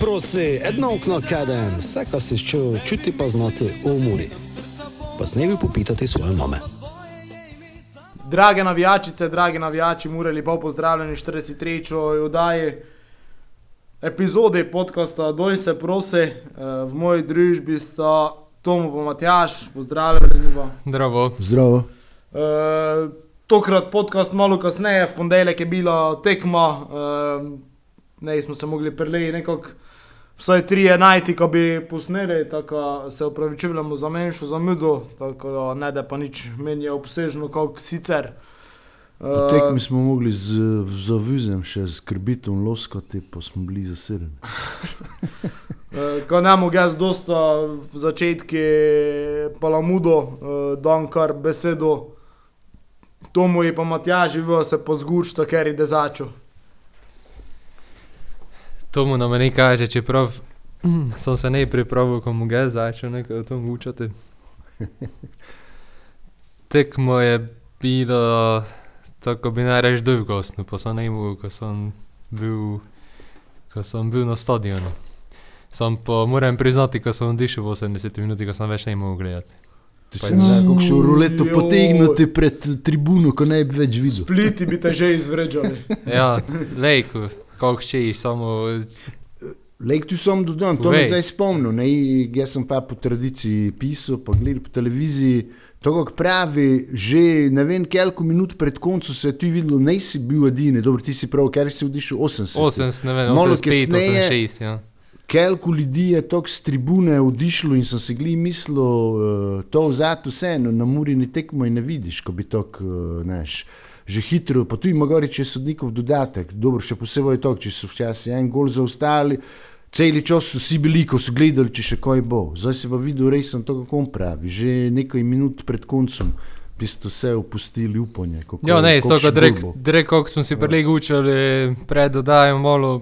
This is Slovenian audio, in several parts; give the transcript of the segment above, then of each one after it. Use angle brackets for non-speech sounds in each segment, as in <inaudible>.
Prosi, edno okno kaden, vse, kar si čutil, čuti pa znati v muri. Pa snevi popitati svoje mame. Drage navijačice, dragi navijači, mure lepo pozdravljeni 43. oddaji epizode podcasta Doj se prosi. Eh, V moji družbi sta Tomo in Matjaš, pozdravljeni. Zdravo. Zdravo. Eh, Tokrat podcast malo kasneje, v ponedeljek je bila tekma, eh, ne smo se mogli preleji nekako vsaj tri najti, ko bi posneli, tako da se upravičujemo za menjšo zamudo, tako da ne da pa nič meni je obsežno, kot sicer. Po tekmi smo mogli z zavizem še z krbitom loskati, pa smo bili zasedeni. Uh, <laughs> ko mogu jaz dosta v začetku palamudo, uh, dam kar besedo Tomu in pa Matjaži, v se pozgučta, ker ide začo. To mu nam ne kaže, čeprav sem se ne pripravil, ko mu ga začel nekaj o tom učiti. <laughs> Tekmo je bilo, tako bi naj reč dolgostno, pa sem ne mogel, ko sem bil, ko sem bil na stadionu. Sam pa moram priznati, ko sem odišel v 80 minutah, ko sem več ne mogel gledati. Ti Pa si nekako šel ruleto potegniti pred tribuno, ko ne bi več videl. Spliti bi te že izvređali. Ja, lejko, kako češ, samo Lek tu sem dodal, to me zdaj spomnil. Ne? Jaz sem pa po tradiciji pisal, pa gledal po televiziji. To, kako pravi, že ne vem, koliko minut pred koncem se je tu videlo, ne si bil edini, dobro, ti si prav, ker si odišel 80. 80, ne vem, Malo 85, kasneje- 86, ja. Koliko ljudi je tako z tribune odišlo in sem si gli mislil, uh, to vzati vseeno, na muri ne tekmo in ne vidiš, ko bi tako, uh, znaš, že hitro, pa tu ima gori, če je sodnikov dodatek, dobro, še posebej to, če so včasih en gol zaostali, celi čas so vsi bili, ko so gledali, če še kaj bo. Zdaj si pa videl, res sem to, kako on pravi, že nekaj minut pred koncem. V bistvu vse opustili upanje. kako- Ja, ne, koliko to, še kot gol bo. rek, kako smo si prej učili, pred dodajem malo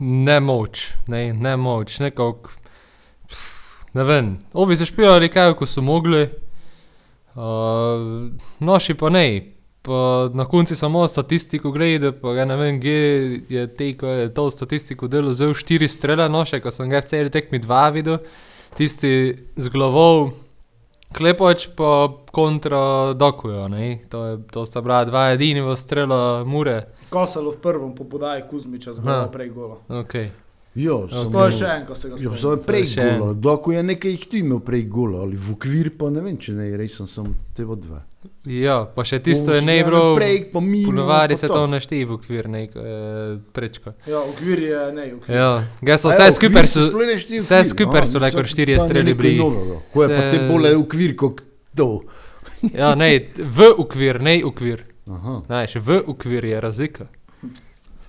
ne moč, ne, ne moč, nekako, ne vem, ovi so špijali kaj, ko so mogli, uh, noši pa ne. Pa na koncu samo statistiko gledal, pa ga ne vem, kje je te, ko je to statistiko delo zelo štiri strele noše, ko sem ga v celi tekmi dva videl, tisti z glavou, klepoč pa kontra dokujo, ne, to, je, to sta bila dva edini v strela mure, Kosalo v prvem po podaji Kuzmiča, Aha. zelo prej gola. ok. Ja, Ok. samo- To je še en, ko se ga Ja, spomnim. je prej je golo, doko je nekaj jih imel prej golo, ali v okvir pa ne vem, če ne, res sem samo te dva. Ja, pa še tisto je On ne so bilo, Prej pa mi. ponovadi se to ne šteje v okvir, ne, eh, prečko. Ja, okvir je ne, okvir. Ja, ga so vse skupaj, so, vse skupaj so le kar štirje streli bili. Ko je pa Se- te bolje okvir kot to. ja, ne, v okvir, ne okvir, Aha. znaš, v okvir je razlika.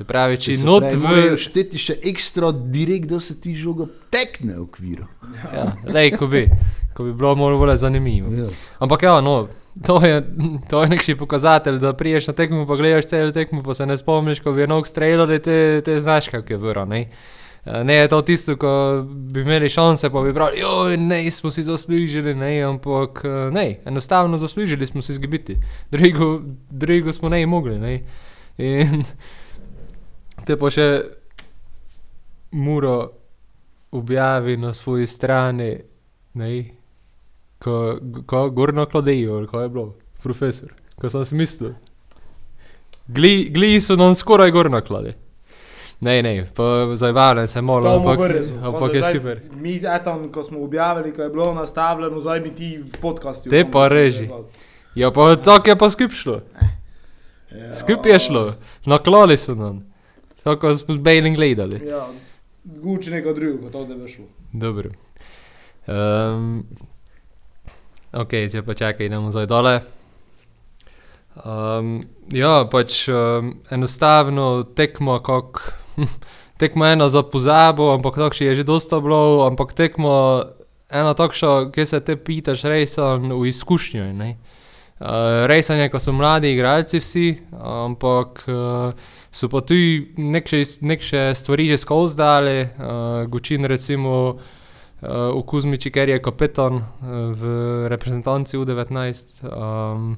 Se pravi, če Se not pravi, v, šteti še ekstra direkt, da se ti žoga tekne v okviru. ja, lej, ko bi, ko bi bilo malo bolj zanimivo. Ja. Ampak ja, no, to je, to je nekši pokazatelj, da priješ na tekmo, pa gledaš celo tekmo, pa se ne spomniš, ko bi nog streljali, te, te znaš, kako je vrlo, ne. Eh, Ne je to tisto, ko bi imeli šanse, pa bi pravili, joj, ne, smo si zaslužili, ne, ampak eh, ne, enostavno zaslužili smo si zgibiti, drugo, drugo smo ne mogli, ne. In te pa še Muro objavi na svoji strani, ne, ko, ko gorno klodejo, ali kaj je bilo, profesor, ko sem si mislil. Gli, gli so nam skoraj gorno klade. Ne, ne, zajvalen se malo, ampak, ampak je super. Mi, etan, ko smo objavili, ko je bilo nastavljeno, zdaj bi ti v podkastu. Te pa reži. Ja, pa tako je pa skup šlo. Ja. Skup je šlo, naklali so nam. Tako smo z Bailing gledali. Ja, guči nekaj drugega, to da bi šlo. Dobro. Um, ok, če pa čakaj, idemo zdaj dole. Um, ja, pač um, enostavno tekmo, kak, <laughs> tekmo eno za pozabo, ampak takšni je že dosta bilo, ampak tekmo eno takšno, ki se te pitaš, rejsan v izkušnjo. ne. Uh, rejsanje, ko so mladi igralci vsi, ampak uh, so pa tu neke stvari že skozi dali, uh, Gučin recimo uh, v Kuzmiči, ker je kapetan uh, v reprezentanci U19. Um,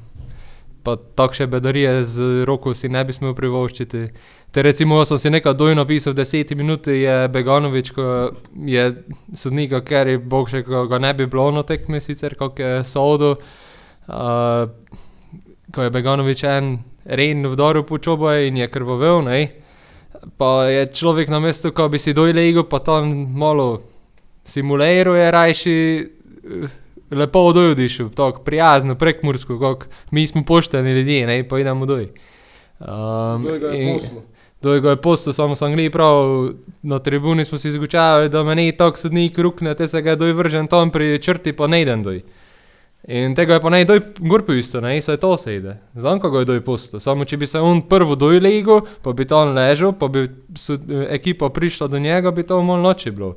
pa takšne bedarije z roko si ne bi smel privoščiti. Te recimo sem si nekaj dojno pisal, v deseti minuti je Beganovič, ko je sodnika, ker je bog še, ko ga ne bi bilo na tekmi sicer, kako je sodo. Uh, ko je Beganovič en ren vdoril po čoboje in je krvavel, ne. Pa je človek na mestu, ko bi si doj legel, pa tam malo simuliral je rajši eh, lepo doj odišel, tako prijazno, prekmursko, kako mi smo pošteni ljudje, ne, pa idemo doj. Um, ga je? Kdo je ga je postal, samo sem gledal prav, na tribuni smo si zgučavali, da me ni tako sodnik rukne, te se ga je doj vržen tam pri črti, pa ne idem doj. In tega je pa naj doj gurpil isto, ne, saj to se ide. Znam, kako je doj postal. Samo če bi se on prvo doj legel, pa bi tam ležal, pa bi sod, ekipa prišla do njega, bi to malo noči bilo.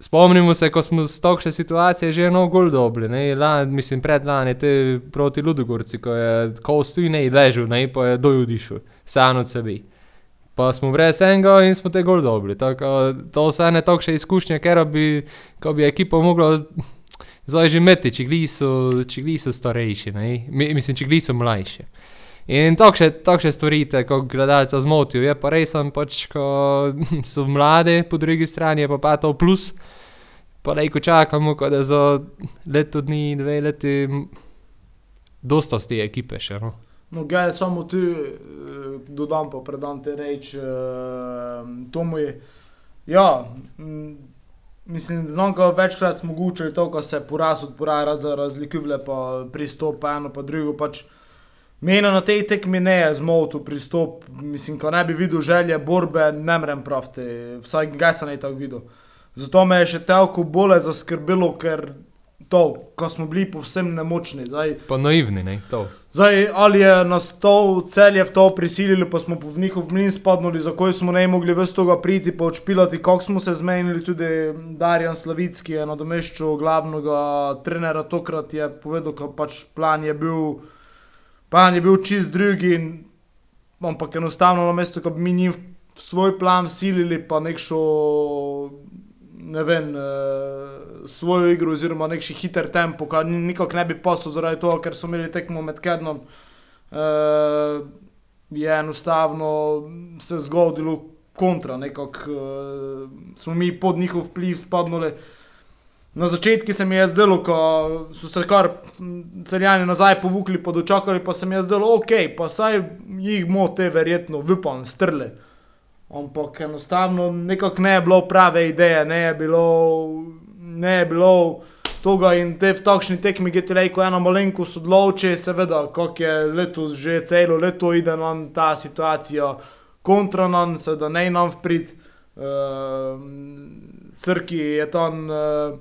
Spomnimo se, ko smo z takšne situacije že eno gol dobili, ne, lan, mislim predlani, te proti Ludogorci, ko je kostu in ne ležal, ne, pa je doj odišel, sam od sebe. Pa smo brez enega in smo te gol dobili. Tako, to so ene takšne izkušnje, ker bi, ko bi ekipa mogla zdaj že imeti, če gli so, če gli so starejši, ne? Mi, mislim, če gli so mlajši. In takšne, takšne stvari kot gledalca zmotijo, je pa res, pač, ko <laughs> so mladi, po drugi strani je pa, pa to plus, pa lejko čakamo, ko da za leto dni, dve leti, m, dosta z te ekipe še, no. No, gaj, samo tu eh, dodam, pa predam te reč, eh, Tomu je. Ja, mm, mislim, znam, ko večkrat smo gučali to, ko se poraz od poraja za razlikivle, pa pristop eno pa drugo, pač meni na tej tekmi ne je zmotil pristop, mislim, ko ne bi videl želje borbe, ne mrem pravti, vsaj ga sem ne tako videl. Zato me je še toliko bolj zaskrbelo, ker to, ko smo bili povsem nemočni, zdaj. Pa naivni, ne, to. Zdaj, ali je nas to celje v to prisililo, pa smo v njihov mlin spadnili, za koj smo ne mogli ves toga priti, pa odšpilati, kako smo se zmenili, tudi Darjan Slavicki je nadomeščal glavnega trenera, tokrat je povedal, da pač plan je bil, plan je bil čist drugi, in, ampak enostavno na mesto, ko bi mi njim svoj plan silili, pa nekšo, ne vem, eh, svojo igro oziroma nekši hiter tempo, ki nikak ne bi posel zaradi tega, ker so imeli tekmo med kednom, eh, je enostavno se zgodilo kontra, nekako eh, smo mi pod njihov vpliv spadnili. Na začetku se mi je zdelo, ko so se kar celjani nazaj povukli, pa dočakali, pa se mi je zdelo, ok, pa saj jih mote verjetno vypan, strle. Ampak enostavno nekako ne je bilo prave ideje, ne je bilo, ne je bilo toga in te v takšni tekmi, ki ti reko ena malenkost odloči, seveda, kako je letos že celo leto ide nam ta situacija kontra nam, seveda ne nam vprit. Uh, Srki je tam uh,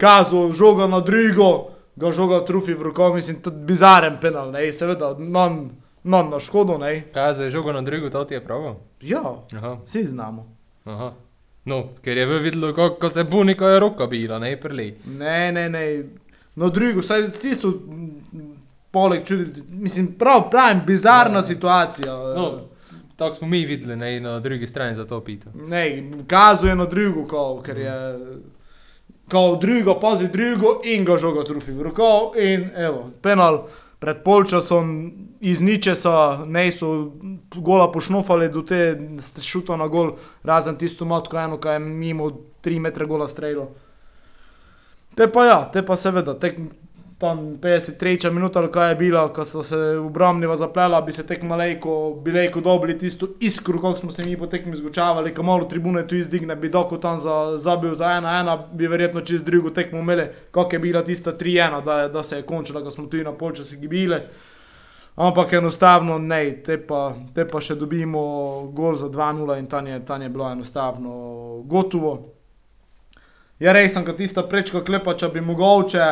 kazal žoga na drugo, ga žoga trufi v roko, mislim, tudi bizaren penal, ne, seveda, nam, nam na škodo, ne. Kaj je žogo na drugo, to ti je prav? Ja, Aha, vsi znamo. aha. No, ker je videl, kako se buni, ko je roka bila, ne prli. Ne, ne, ne. Na drugo, saj vsi so poleg čuditi, mislim, prav, pravim, bizarna Ja. situacija. No, tako smo mi videli, ne na drugi strani za to pita. Ne, kazuje na drugo, ko, ker je. Ko drugo, pazi drugo in ga žoga trufi v roko in evo, penal pred polčasom iz ničesa, ne so gola pošnofali do te šuta na gol, razen tisto matko eno, ki je mimo 3 metre gola strelo. Te pa ja, te pa seveda, tek, tam 53 minuta ali kaj je bila, ko so se obrambniva zaplela, bi se tek malejko, bi lejko dobili tisto iskru, kako smo se mi po tekmi zgučavali, ko malo tribune tu izdigne, bi doko tam za, zabil za ena, ena, bi verjetno čez drugo tekmo imeli, kako je bila tista 3-1, da, da se je končala, ko smo tu na polčasi gibile. Ampak enostavno ne, te pa, te pa še dobimo gol za 2-0 in tam je, tam je bilo enostavno gotovo. Je res, sem kot tista prečka klepa, če bi mogoče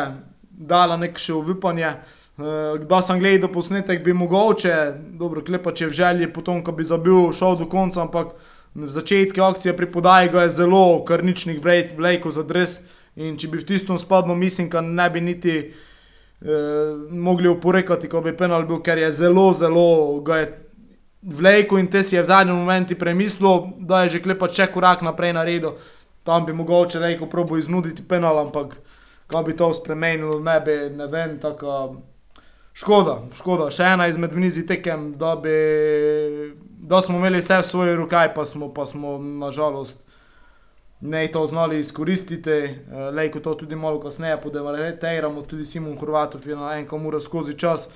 dala nek še uvipanje. Uh, da sem gledal posnetek, bi mogoče, dobro, klepa, če v želji, potem, ko bi zabil, šel do konca, ampak v začetku akcije pri podaji ga je zelo krničnih vlejkov za dres. In če bi v tistem spadlo, mislim, da ne bi niti eh, mogli oporekati, ko bi penal bil, ker je zelo, zelo ga je vlejko in te si je v zadnjem momentu premislil, da je že klepa če korak naprej naredil. Tam bi mogoče reko probo iznuditi penal, ampak kaj bi to spremenilo, ne bi, ne vem, tako. škoda, škoda. Še ena izmed vnizi tekem, da, bi, da smo imeli vse v svoji rokaj, pa smo, pa smo nažalost ne to znali izkoristiti. Eh, Lejko to tudi malo kasneje podemarejamo, tudi Simon Hrvatov je na enem ura skozi čas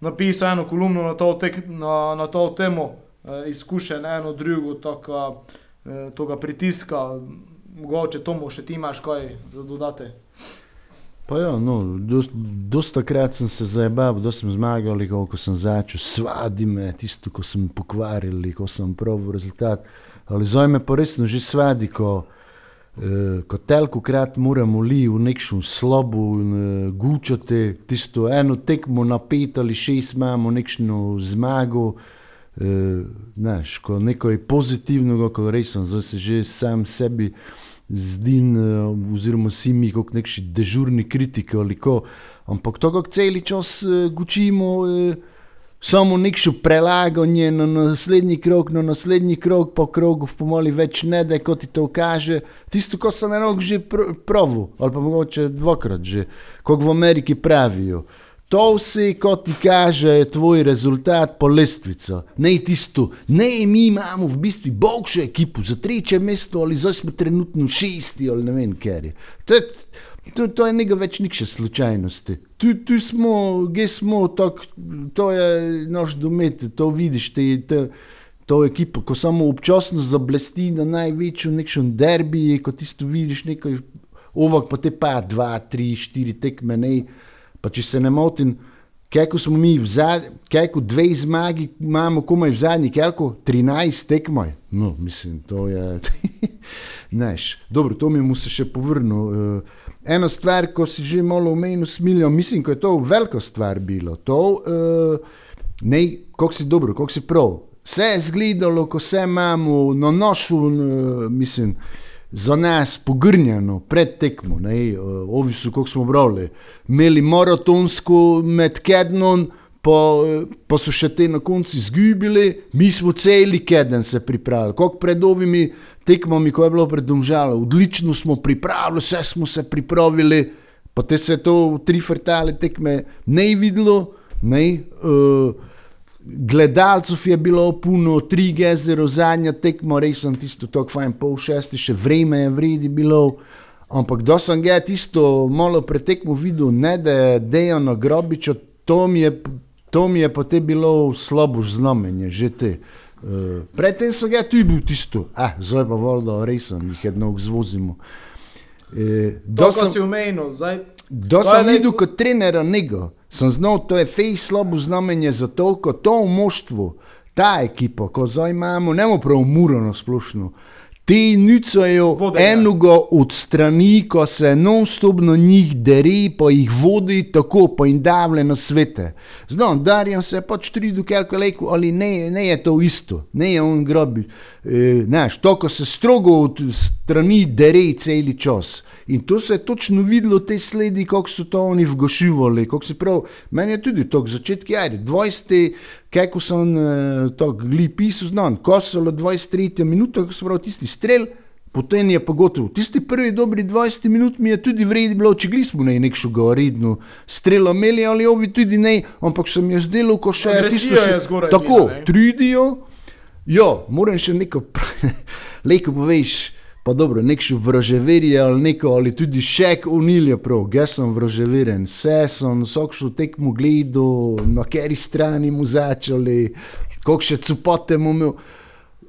napisal eno kolumno na to, tek, na, na to temo, eh, izkušen eno drugo, tako eh, tega pritiska. Mogoče tomu še ti imaš kaj za dodati. Pa ja, no, dost- dosta krat sem se zabavil, da sem zmagal, ko sem začel, svadi me, tisto, ko sem pokvaril, ko sem pravil rezultat. Ali zdaj me pa resno že svadi, ko, eh, ko telko krat moramo li v nekšnem slobu eh, gučati, tisto eno tekmo na pet ali šest imamo, nekšno zmago. Eh, znaš, ko nekaj pozitivnega, ko resno, zdaj se že sam sebi zdim, eh, oziroma si mi kot neki dežurni kritiki ali ko. Ampak to, kako cel čas eh, gučimo, eh, samo nekšno prelaganje na naslednji krok, na naslednji krok, po krogu, v pomoli več ne da, kot ti to kaže. Tisto, ko sem na rok že pr proval, ali pa mogoče dvakrat že, kot v Ameriki pravijo. To vse, kot ti kaže, je tvoj rezultat po lestvico. Ne tisto, ne mi imamo v bistvu boljšo ekipo za tretje mesto, ali zdaj smo trenutno šesti, ali ne vem, ker je. To je, to, to je nekaj več nikše slučajnosti. Tu, tu smo, gdje smo, tok, to je naš domet, to vidiš, te, te, to ekipo, ko samo občasno zablesti na največjo nekšen derbiji, ko tisto vidiš nekaj, ovak pa te pa dva, tri, štiri tekme, ne. Pa če se ne motim, kako smo mi v zadnji, kako dve zmagi imamo, komaj v zadnji, kako 13 tekmoj. No, mislim, to je. <laughs> Neš. Dobro, to mi mu se še povrnil. Uh, ena stvar, ko si že malo omenil, smilijo, mislim, ko je to velika stvar bilo. To, uh, ne, kako si dobro, kako si prav. Vse je zgledalo, ko se imamo na nošu, uh, mislim za nas pogrnjeno pred tekmo, ne, ovi so, kako smo brali, imeli maratonsko med kednom, pa, pa so še te na koncu izgubili, mi smo celi keden se pripravili, kot pred ovimi tekmami, ko je bilo pred domžalo, odlično smo pripravili, vse smo se pripravili, pa te se to v tri frtale tekme ne je videlo, ne, uh, Gledalcev je bilo puno, tri gezero, zadnja tekmo, res sem tisto tako fajn, pol šesti, še vreme je vredi bilo. Ampak da sem ga tisto malo pretekmo videl, ne da je dejano grobičo, to mi je, to mi je potem bilo slabo znamenje, že te. Uh, predtem sem ga tudi bil tisto, ah, zdaj pa vodo, res sem jih jedno zvozimo. Uh, To, kar si omenil, zdaj. Je sem lej- videl kot trener njega, sem znal, to je fej slabo znamenje za to, ko to v moštvu, ta ekipa, ko zdaj imamo, ne moremo prav murano splošno. Ti nicajo Vodenja. enega od strani, ko se non-stop na njih deri, pa jih vodi tako, pa jim davle na svete. Znam, Darjan se pač trudi, kako leko, ali ne, ne je to isto, ne je on grobi. E, znaš, to, ko se strogo od strani deri celi čas. In to se je točno videlo, te sledi, kako so to oni vgošivali, kako se prav. Meni je tudi to, začetki, ajde, 20, sem eh, to gli pisal, znam, ko so le 23 minuta, ko so prav tisti strel, potem je pa gotovo. Tisti prvi dobri 20 minut mi je tudi vredi bilo, če gli smo ne nekšo govoridno strelo imeli, ali obi tudi ne, ampak se mi je zdelo, ko še Agresija tisto se- je zgoraj Tako, bila, trudijo. Ja, moram še neko, <laughs> leko poveš, pa dobro, nekšo vraževerje ali neko, ali tudi šek unilje prav, jaz sem vraževeren, vse sem, vsakšo tekmo gledal, na kateri strani mu začeli, koliko še cupote mu imel.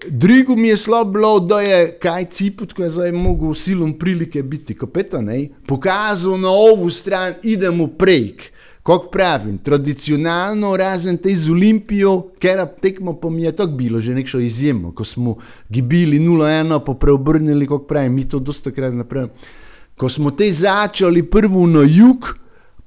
Drugo mi je slabo da je kaj ciput, ko je zdaj mogel silom prilike biti kapetan, pokazal na ovu stran, idemo prek. Kot pravim, tradicionalno, razen te z Olimpijo, ker tekmo pa mi je tako bilo, že nekšo izjemno, ko smo gibili 0-1, pa preobrnili, kot pravim, mi to dosta krat naprej. Ko smo te začeli prvo na jug,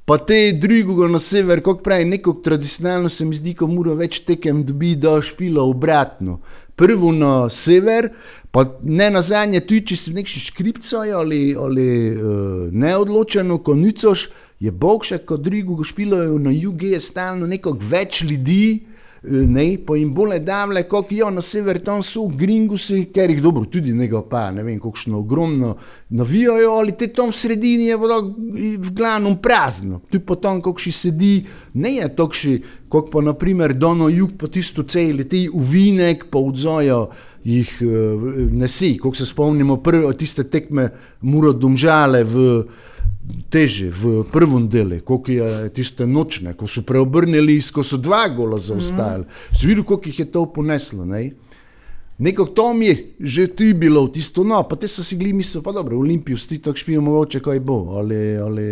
pa te drugo na sever, kot pravi, neko tradicionalno se mi zdi, ko mora več tekem dobi, da špilo obratno. Prvo na sever, pa ne na zadnje, tudi če si nekši škripcajo ali, ali uh, neodločeno, ko nicoš, je bog še kot drugo špilajo na jugu, je stalno neko več ljudi. ne, pa jim bolje davle, kot jo na sever, tam so v Gringusi, ker jih dobro, tudi njega pa, ne vem, kakšno ogromno navijajo, ali te tam v sredini je bilo v glavnem prazno, tu pa tam, kakšni sedi, ne je takšni, kot pa naprimer Dono Jug, pa tisto celi, ti uvinek, pa odzojo jih uh, nesi, kot se spomnimo prve tiste tekme Muro Domžale v teže v prvem delu, koliko je tiste nočne, ko so preobrnili, ko so dva gola zaostajali. Mm. Zvidu, koliko jih je to poneslo. Ne? Neko to mi je že ti bilo, tisto no, pa te so si gli misli, pa dobro, Olimpijo sti tako špijo mogoče, kaj bo, ali, ali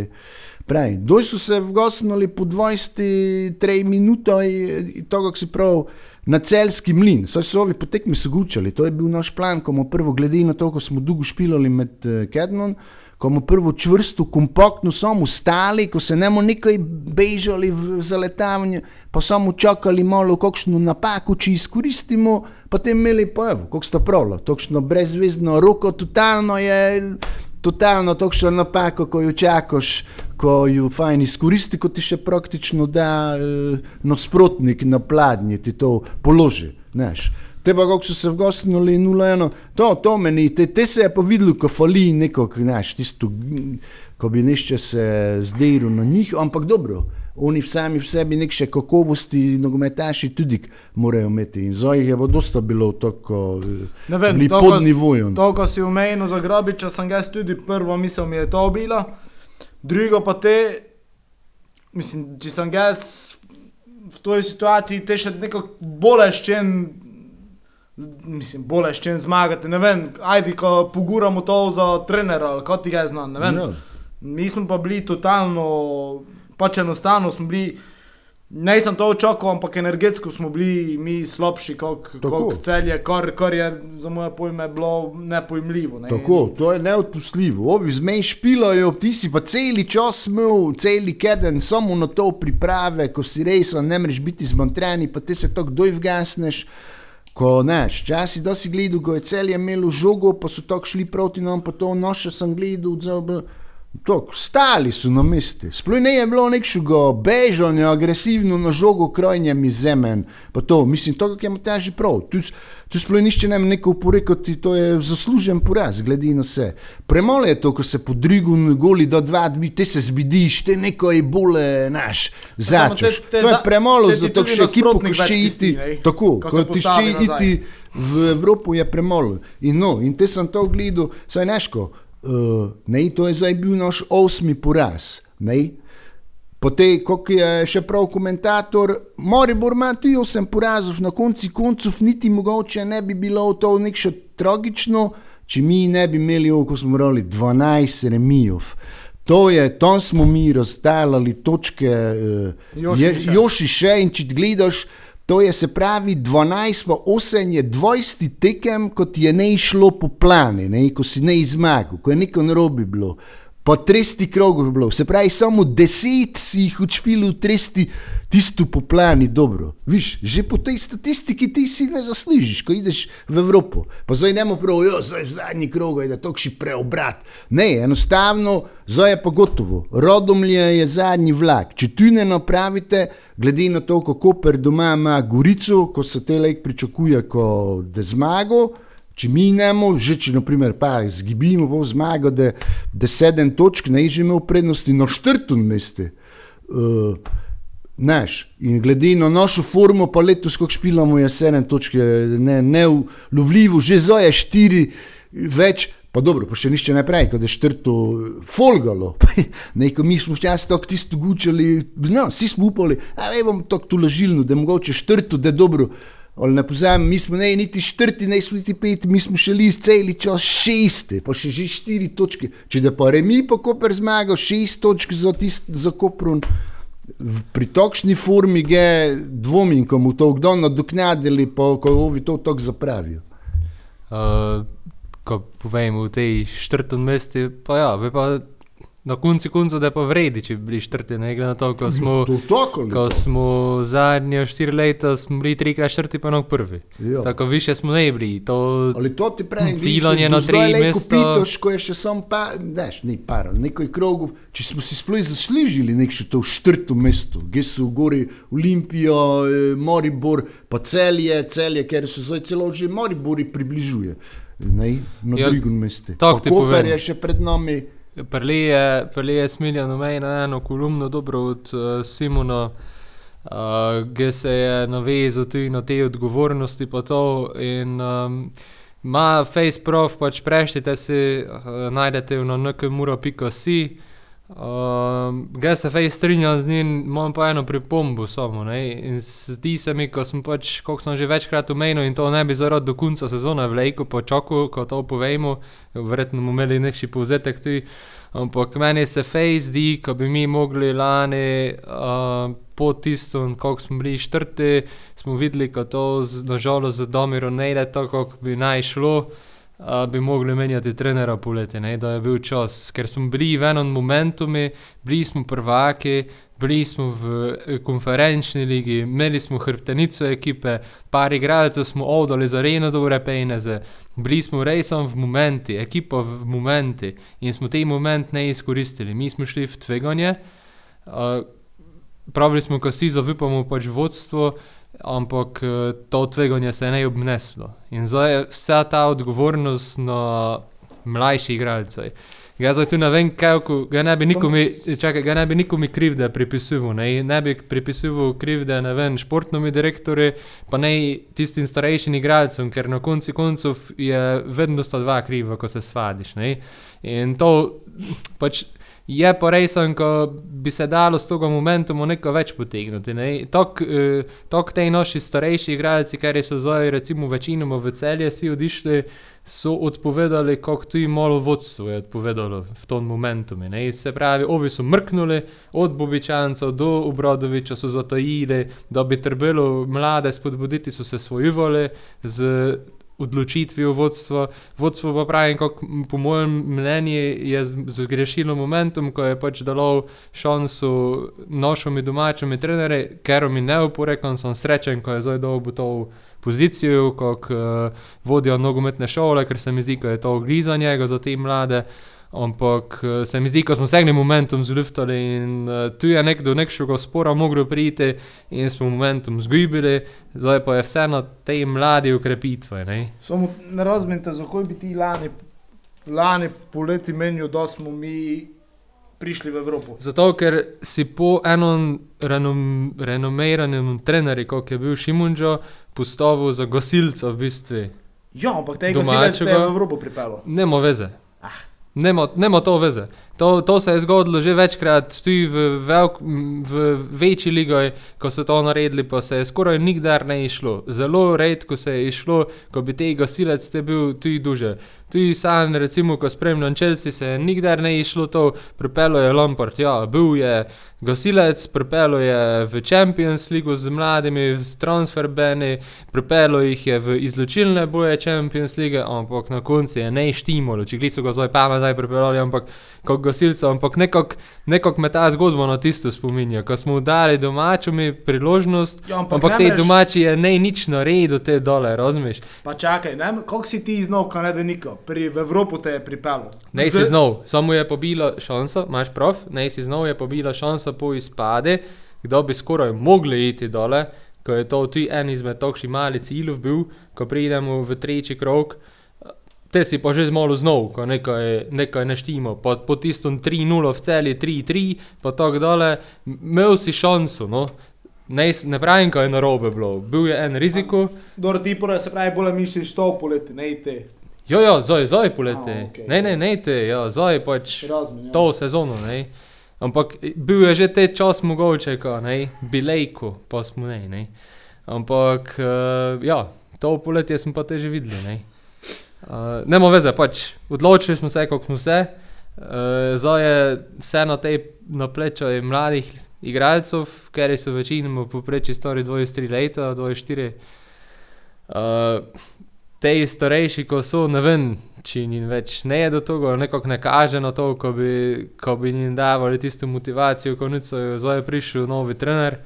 pravi. Doj so se vgosnili po 23 minutah in to, kako si prav, na celski mlin, saj so ovi potekmi so gučali, to je bil naš plan, ko smo prvo glede na to, ko smo dolgo špilali med uh, Kednon, ko smo prvo čvrsto, kompaktno samo stali, ko se nemo nekaj bežali v zaletavanje, pa samo čakali malo kakšno napako, če izkoristimo, potem imeli pa evo, kako sta pravila, tokšno brezvezno roko, totalno je, totalno tokšno napako, ko jo čakaš, ko jo fajn izkoristi, ko ti še praktično da eh, nasprotnik na pladnje, ti to položi, znaš. Te pa, kako so se vgostnili, nula eno, to, to meni, te, te se je pa videlo, ko fali neko, znaš, tisto, ko bi nišče se zdejil na njih, ampak dobro, oni sami v sebi nek še kakovosti, nogometaši tudi morajo imeti. In za jih je pa dosta bilo tako, Ne vem, bili to, pod nivojem. To, ko si umejno za grobiča, sem ga jaz tudi prvo misel mi je to bila, drugo pa te, mislim, če sem jaz v toj situaciji, te še neko boleščen, mislim, boleščen zmagati, ne vem, ajdi, ko poguramo to za trenera, ali kot ti ga znam, ne vem. Ja. Mi smo pa bili totalno, pač enostavno smo bili, ne sem to očakal, ampak energetsko smo bili mi slabši kot celje, kar, kar je za moje pojme bilo nepojmljivo. Ne? Tako, to je neodpustljivo. Ovi zmej špilajo, ti si pa celi čas imel, celi keden, samo na to priprave, ko si res, ne moreš biti zmontreni, pa te se tako doj vgasneš. Ko neš, časi da si gledal, ko je celje imelo žogo, pa so tako šli proti nam, pa to noše sem gledal, zelo. Tok, stali so na mestu. Sploh ne je bilo nekšega bežanja, agresivno na žogo krojnjem iz zemen. Pa to, mislim, to, kako je Matjaž prav. Tu, tu sploh nišče ne neko porekati, to je zaslužen poraz, glede na vse. Premalo je to, ko se po drigu goli do dva dni, te se zbidiš, te neko je bole, naš, samo te- te To je premalo te ti za to, tudi še ekipo, več še iti. Tako, ko ti še iti v Evropo je premalo. In, no, in te sem to gledal, saj neško. Uh, ne, to je zdaj bil naš osmi poraz. Ne. Potem, kot je še prav komentator, Moribor ima tudi osem porazov, na konci koncev niti mogoče ne bi bilo to nekšo tragično, če mi ne bi imeli, ko smo morali 12 remijev. To je, tam smo mi razdaljali točke, uh, Joši še. Še in če gledaš, to je se pravi 12 pa 8 je 20 tekem, kot je ne išlo po plani, ne, ko si ne izmagal, ko je neko narobe bilo. Po 30 krogov je bilo, se pravi, samo 10 si jih učpil v 30, tisto po plani, dobro. Viš, že po tej statistiki ti si ne zaslužiš, ko ideš v Evropo. Pa zdaj ne prav, jo, zdaj v zadnji krog da to še preobrat. Ne, enostavno, zdaj je pa gotovo. Rodomlje je zadnji vlak. Če tu ne napravite, glede na to, kako per doma ima Gorico, ko se te lek pričakuje, ko da zmago. Če mi nemo, že če naprimer pa zgibimo po zmago, da, da sedem točk ne že imel prednosti na četrtem mestu. Uh, Naš. In glede na našo formo, pa letos, ko špilamo, je sedem točk, ne, neulovljivo, že zdaj je štiri več. Pa dobro, pa še nišče ne pravi, da je štrto folgalo. <laughs> Neko mi smo včasih tako tisto gučali, no, vsi smo upali, a ne bom tako tu lažilno, da je mogoče štrto, da je dobro. Ali ne pozabim, mi smo ne niti četrti, ne smo niti peti, mi smo šli celi čas šesti, pa še že štiri točke. Če da pa remi pa Koper zmagal, šest točk za, tist, za Koprun. Pri takšni formi je dvomim, ko mu to kdo nadoknadili, pa ko ovi to tako zapravijo. Uh, ko povem v tej četrtem mestu, pa ja, pa na koncu koncev, da je pa vredi, če bi bili četrti, ne glede na to, ko smo, To tako ko smo zadnje štiri leta, bili trikrat četrti, pa nog prvi. Ja. Tako više smo ne bili. To, Ali to ti pravi, Ciljanje na tri mesta. Pitoš, ko je še sam pa, neš, ni par, nekaj krogov, če smo si sploh zaslužili nek še to v četrto mesto, gdje so gori Olimpijo, eh, Moribor, pa celje, celje, ker se zdaj celo že Moribori približuje. Ne, na Ja, drugem mestu. tako ti Koper povem. je še pred nami. Prli je, prli je smiljan v meni na eno kolumno, dobro od uh, Simona, uh, ki se je navezal tudi na te odgovornosti. To, in um, ima FaceProf, pač preštite si, uh, najdete jo na nkmura.si. Um, Ga se fej strinjam z njim, imam pa eno pripombo samo. Ne? In zdi se mi, ko sem pač, kot sem že večkrat omenil, in to ne bi zaradi do konca sezone vleko počakal, ko to povemo, verjetno bomo imeli nekši povzetek tudi. Ampak meni se fej zdi, ko bi mi mogli lani uh, po tistem, kako smo bili četrti, smo videli, da to z- nažalost za Domiro ne gre tako, kot bi naj šlo bi mogli menjati trenera poleti, ne, da je bil čas, ker smo bili v enem momentu, bili smo prvaki, bili smo v eh, konferenčni ligi, imeli smo hrbtenico ekipe, par igralcev smo oddali za rejno dobre peneze, bili smo rejsom v momenti, ekipa v momenti in smo te moment ne izkoristili. Mi smo šli v tveganje, uh, pravili smo, ko si zaupamo pač vodstvo, ampak eh, to tveganje se je ne obneslo. In zdaj je vsa ta odgovornost na mlajših igralcev. Jaz zdaj tu ne vem, kako ga ne bi nikomi, čakaj, ga ne bi nikomi krivde pripisoval, ne, ne bi pripisoval krivde, ne vem, športnemu direktorju, pa ne tistim starejšim igralcem, ker na koncu koncev je vedno sta dva kriva, ko se svadiš, ne. In to pač je pa res, ko bi se dalo s tega momentum nekaj več potegniti. ne. Tok, eh, tok te naši starejši igralci, ker so zdaj recimo večinoma v celje si odišli, so odpovedali, kako tudi malo vodstvo je odpovedalo v tom momentu. Ne. Se pravi, ovi so mrknuli, od Bobičancev do Obradoviča so zatajili, da bi trebalo mlade spodbuditi, so se svojivali z odločitvijo vodstva. Vodstvo pa pravi, po mojem mnenju je zgrešilo momentum, ko je pač dalo šanso našimi domačimi trenerji, ker mi ne oporekam, sem srečen, ko je zdaj dobil to pozicijo, kot uh, vodja nogometne šole, ker se mi zdi, da je to griza njega za te mlade. Ampak eh, se mi zdi, ko smo se enim momentom zluftali in uh, tu je nek do nekšega spora moglo priti in smo momentum zgubili, zdaj pa je vseeno te mlade ukrepitve. Ne? Samo ne razumete, zakaj bi ti lani, lani poleti menil, da smo mi prišli v Evropo. Zato, ker si po enem renom, renomiranem trenerju, kot je bil Šimunčo, postavil za gasilca v bistvu. Ja, ampak tega si več v Evropo pripeljal. Nemo veze. Nema, nema to veze. To, to se je zgodilo že večkrat, tudi v, velik, m, v večji ligi, ko so to naredili, pa se je skoraj nikdar ne išlo. Zelo redko se je išlo, ko bi te gasilec te bil tudi duže. Tudi sam, recimo, ko spremljam Chelsea, se je nikdar ne išlo to, pripelo je Lampard, ja, bil je gasilec, pripelo je v Champions League z mladimi, v transfer bani, pripelo jih je v izločilne boje Champions League, ampak na koncu je ne štimalo, če gliso ga zdaj pa nazaj pripeljali, ampak kot gasilcev, ampak nekako nekak me ta zgodba na tisto spominja, ko smo dali domačimi priložnost, Ja, ampak, ampak te moreš- domači je ne nič naredil te dole, razumeš? Pa čakaj, ne, kako si ti znal, kaj ne da niko, pri v Evropo te je pripeljal. Ne Z- si znal, samo je pobila šansa, imaš prav, ne si znal je pobila šansa po izpade, kdo bi skoraj mogli iti dole, ko je to tudi en izmed takšnih malih ciljev bil, ko pridemo v tretji krok. Te si pa že zmalo znal, ko nekaj, nekaj neštimo. Po, po tistem 3-0 v celi 3-3, pa tako m- imel si šanso. No. Ne, ne pravim, kaj je narobe bilo. Bil je en riziko. Dobro, ti pora se pravi, bolj misliš to poleti, ne te. Jo, jo, zdaj, zdaj poleti. A, okej. Ne, ne, ne, te, ja, zdaj pač. Razumem. Ja. to sezono. Ne? Ampak bil je že te čas mogoče, ko ne, bilejko, pa smo ne. ne? Ampak uh, ja, to poletje smo pa te že videli. Ne, uh, Nemo veze, pač odločili smo se, kako smo se. Uh, zdaj je vse na tej na plečo mladih igralcev, ker so večinoma poprečji stari 23 leta, 24. Uh, Te starejši, ko so, ne vem, če jim več ne je do tega, nekako ne kaže na to, ko bi, ko bi jim davali tisto motivacijo, ko je zdaj prišel novi trener.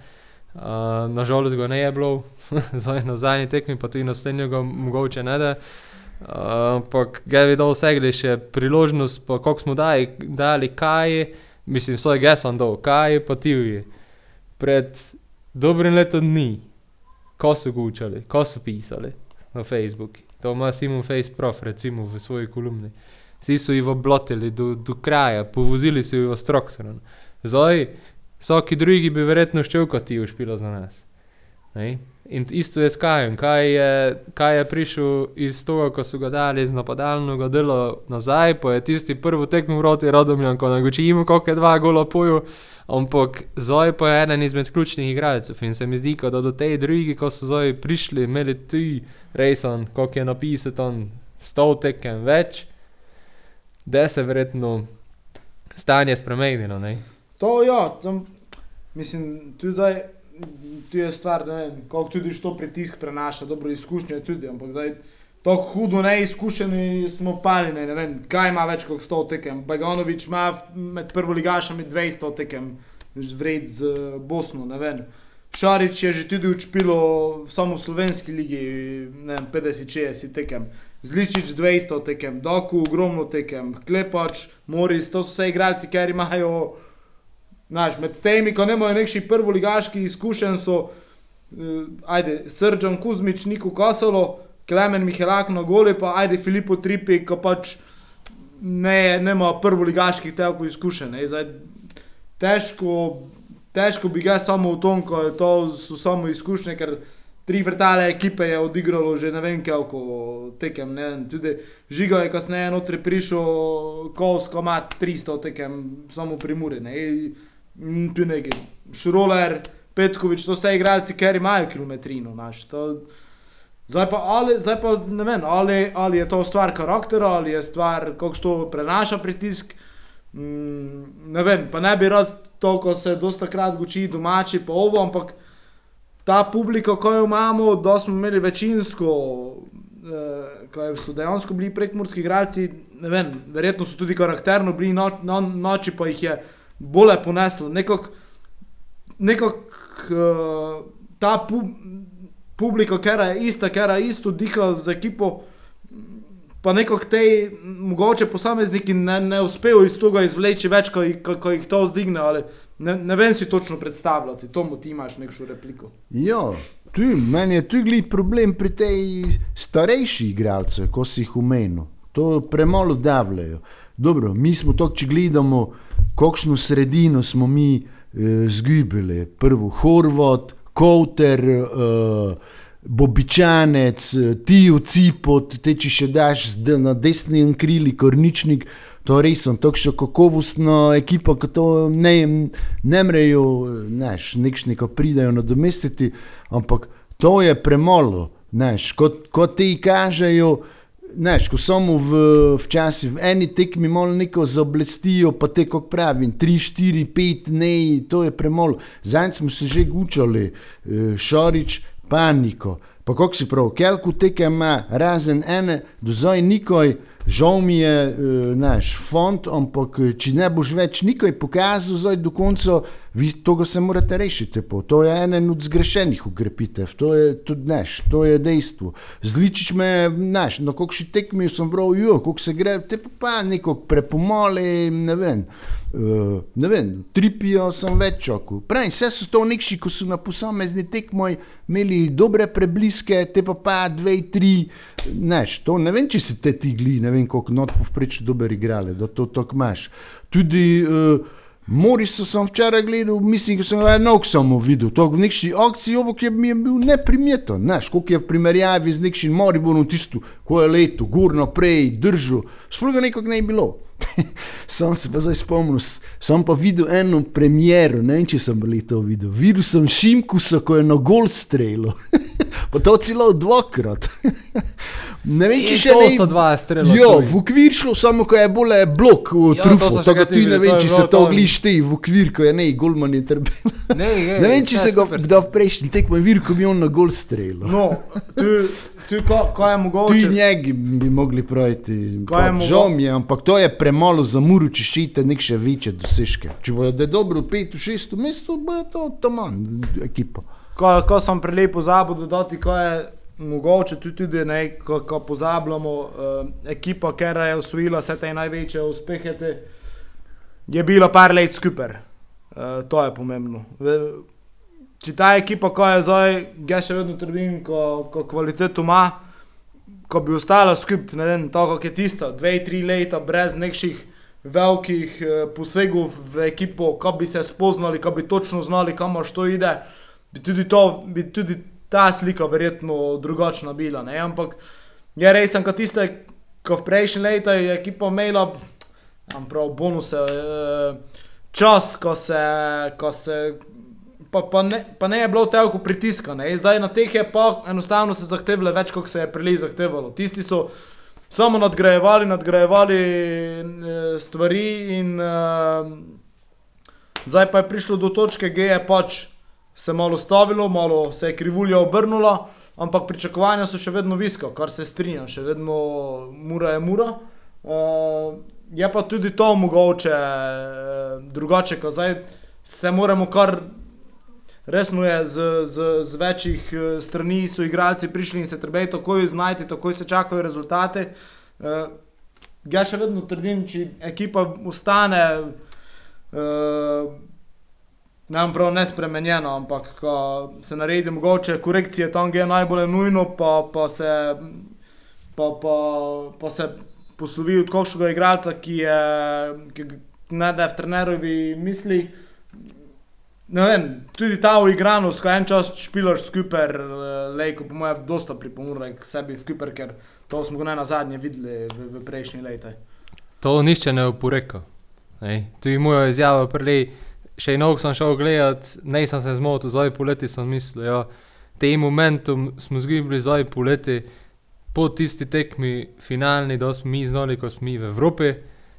Uh, Nažalost ga ne je bilo, <laughs> zdaj na zadnji tekmi, pa tudi naslednjega mogoče ne da. Ampak uh, ga je videl vse, gre še priložnost, koliko smo dali, dali kaj, mislim, svoj geson dol, kaj pa ti vi. Pred dobrim letom dni, ko so ga učili, ko so pisali na Facebooku. To ima Simon Face Prof, recimo v svoji kolumni. Vsi so jih oblotili do, do kraja, povozili so jih v Stroktoren. Zdaj, vsaki drugi bi verjetno kot ti ušpilo za nas. Ne? In isto je s Kajem. Kaj je, kaj je prišel iz tega, ko so ga dali z napadalnega dela nazaj, pa je tisti prvi tekmo proti Rodomljan, ko nagoči jim, koliko je dva gola poju. Ampak zdaj pa je eden izmed ključnih igralcev in se mi zdi, da do te drugi, ko so zdaj prišli, imeli tu rejson, koliko je napisal tam, sto tekem več, da se verjetno stanje spremenilo. To ja, tam, mislim, tu zdaj. Tu je stvar, ne vem, kako tudi to pritisk prenaša, dobro izkušnje tudi, ampak zdaj tako hudo neizkušeni smo pali, ne, ne vem, kaj ima več kot 100 tekem. Bajanovič ima med prvoligašami 200 tekem, vred z Bosno, ne vem. Šarič je že tudi učpilo samo v slovenski ligi, ne vem, 50-60 tekem. Zličič 200 tekem, Doku ogromno tekem, Klepač, Moris, to so vse igralci, ker imajo, znaš, med temi, ko nemajo nekši prvoligaški izkušen, so, uh, ajde, Srđan Kuzmič, Niko Kosolo, Klemen Mihelak na gole, pa ajde Filipo Tripi, ki pač ne, nema prvoligaških telkov izkušenj. Težko, težko bi ga samo v tom, ko to so samo izkušnje, ker tri vrtale ekipe je odigralo že ne vem koliko tekem. Ne, tudi Žiga je kasneje notri prišel, Kovsko ima 300 tekem, samo pri Muri. Ne, tu neki Šroler, Petkovič, to vse igralci, ker imajo kilometrino. Naš, to, Zdaj pa, ali, zdaj pa ne vem, ali, ali je to stvar karaktera, ali je stvar, kako to prenaša pritisk. Mm, ne vem, pa ne bi rad to, ko se dosta krat uči domači, pa ovo, ampak ta publika, ko jo imamo, da smo imeli večinsko, eh, ko so dejansko bili prekmurski igralci, ne vem, verjetno so tudi karakterno bili, no, no, noči pa jih je bolje poneslo. Nekako, nekak, eh, ta publika publika, ker je ista, ker je isto diha z ekipo. Pa nekako te, mogoče posamezniki ne, ne uspejo iz tega izvleči več, ko, ko, ko jih to zdigne. Ne, ne vem si točno predstavljati, to mu ti imaš neko repliko. Ja, meni je tu gli problem pri tej starejši igralci, ko si jih umenil. To premalo davljajo. Dobro, mi smo to, če gledamo, kakšno sredino smo mi eh, zgubili. Prvo Horvat, Kouter, uh, Bobičanec, ti v cipu, te če še daš na desni krili, korničnik. To res je tako kakovostno ekipo, ki to ne, ne mrejo, neš, nekšni, ko pridajo nadomestiti, ampak to je premalo, neš, kot, kot ti kažejo. Neš, ko samo v, v eni tekmi malo neko zablestijo, pa te, kot pravim, tri, štiri, pet, ne, to je premalo. Zdaj smo se že gučali, eh, šorič, paniko. Pa kako si prav, kelku tekem ima, razen ene, do zdaj nikoj, žal mi je uh, naš fond, ampak če ne boš več nikoj pokazal, zdaj do konca, vi to se morate rešiti. Po. To je eden od zgrešenih ukrepitev, to je tudi naš, to je dejstvo. Zličiš me, naš, na kakšni tekmi sem prav, jo, kako se gre, te pa, pa neko prepomole, ne vem. Uh, ne vem, tripijo sem več čakal. Pravi, vse so to nekši, ko so na posamezni tekmoj imeli dobre prebliske, te pa pa dve, tri, neš, to ne vem, če se te tigli, ne vem, koliko not povprečno dober igrale, da to tako imaš. Tudi uh, Morisa sem včeraj gledal, mislim, da sem ga eno samo videl, to v nekši akciji, ovo, je mi je bil neprimeten, znaš, koliko je primerjavi z nekšim Moribonom tisto, ko je leto, gor naprej, držal, sploh ga nekako ne je bilo. <laughs> sam se pa zdaj spomnil, sem pa videl eno premjero, ne vem, če sem bil to videl. Videl sem Šimkusa, ko je na gol streljal. <laughs> pa to celo dvakrat. <laughs> ne vem, če še ne. sta dva strela. Jo, tuj. v okvir šlo, samo ko je bolj blok v Ja, to trufu. Tako ti ne vem, je če se to to- glišti v okvir, ko je ne, golman je trpel. Ne, je, <laughs> Ne vem, če se ga kdo v prejšnji tekmo vir, ko bi on na gol streljal. No, tu, tu ko, ko je Tu mogoče. in njegi bi mogli praviti, je žal mi je, ampak to je premalo za muru, če ščite nek še večje dosežke. Če bojo da dobro v petu, šestu mestu, bo to, to manj ekipa. Ko, ko sem prej pozabil dodati, ko je mogoče tudi, tudi ne, ko, ko pozabljamo, uh, ekipa, ki je osvojila vse te največje uspehe, te, je bila par let skupaj. Uh, to je pomembno. Če ta ekipa, ko je zdaj, jaz še vedno trdim, ko, ko kvaliteto ima, ko bi ostala skupaj, ne vem, tako kot je tisto, dve, tri leta brez nekšnih velikih eh, posegov v ekipo, ko bi se spoznali, ko bi točno znali, kam što ide, bi tudi, to, bi tudi ta slika verjetno drugačna bila. Ne? Ampak je res, kot tiste, ko v prejšnjih letih je ekipa imela imam prav bonuse, eh, čas, ko se, ko se pa, pa, ne, pa ne je bilo toliko pritiska. Ne? Zdaj na teh je pa enostavno se zahtevalo več, kot se je prej zahtevalo. Tisti so samo nadgrajevali, nadgrajevali eh, stvari in uh, zdaj pa je prišlo do točke, ki je pač se malo stavilo, malo se je krivulja obrnula, ampak pričakovanja so še vedno viska, kar se strinja, še vedno mura je mura. Uh, je pa tudi to mogoče uh, drugače, ko zdaj se moramo kar resno je z, z, z večjih eh, strani so igralci prišli in se trebajo takoj znajti, takoj se čakajo rezultate. Uh, jaz še vedno trdim, če ekipa ostane uh, ne vem prav nespremenjeno, ampak ko se naredi mogoče korekcije tam, kjer je najbolj nujno, pa, pa se pa, pa, pa se poslovi od kakšnega igralca, ki je ki ne da v trenerovi misli. Ne vem, tudi ta uigranost, ko en čas špilaš skupaj, lejko po mojem, dosta pripomore k sebi v skupaj, ker to smo ga na zadnje videli v, v prejšnjih letih. To nišče ne oporeka. Tu je moja izjava prelej. Še eno sem šel gledat, ne sem se zmotil, zdaj poleti sem mislil, ja, te momentum smo zgubili zdaj poleti, po tisti tekmi finalni, da smo mi znali, ko smo mi v Evropi,